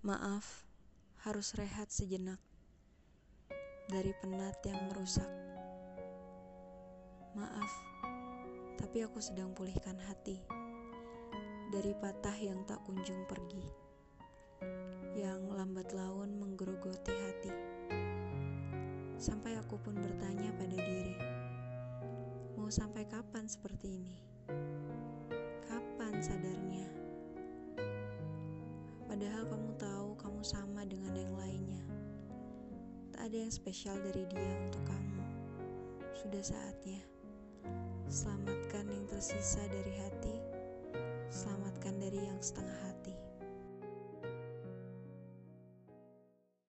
Maaf, harus rehat sejenak dari penat yang merusak. Maaf, tapi aku sedang pulihkan hati dari patah yang tak kunjung pergi, yang lambat laun menggerogoti hati. Sampai aku pun bertanya pada diri, mau sampai kapan seperti ini? Kapan sadarnya? Padahal kamu tahu kamu sama dengan yang lainnya. Tak ada yang spesial dari dia untuk kamu. Sudah saatnya. Selamatkan yang tersisa dari hati. Selamatkan dari yang setengah hati.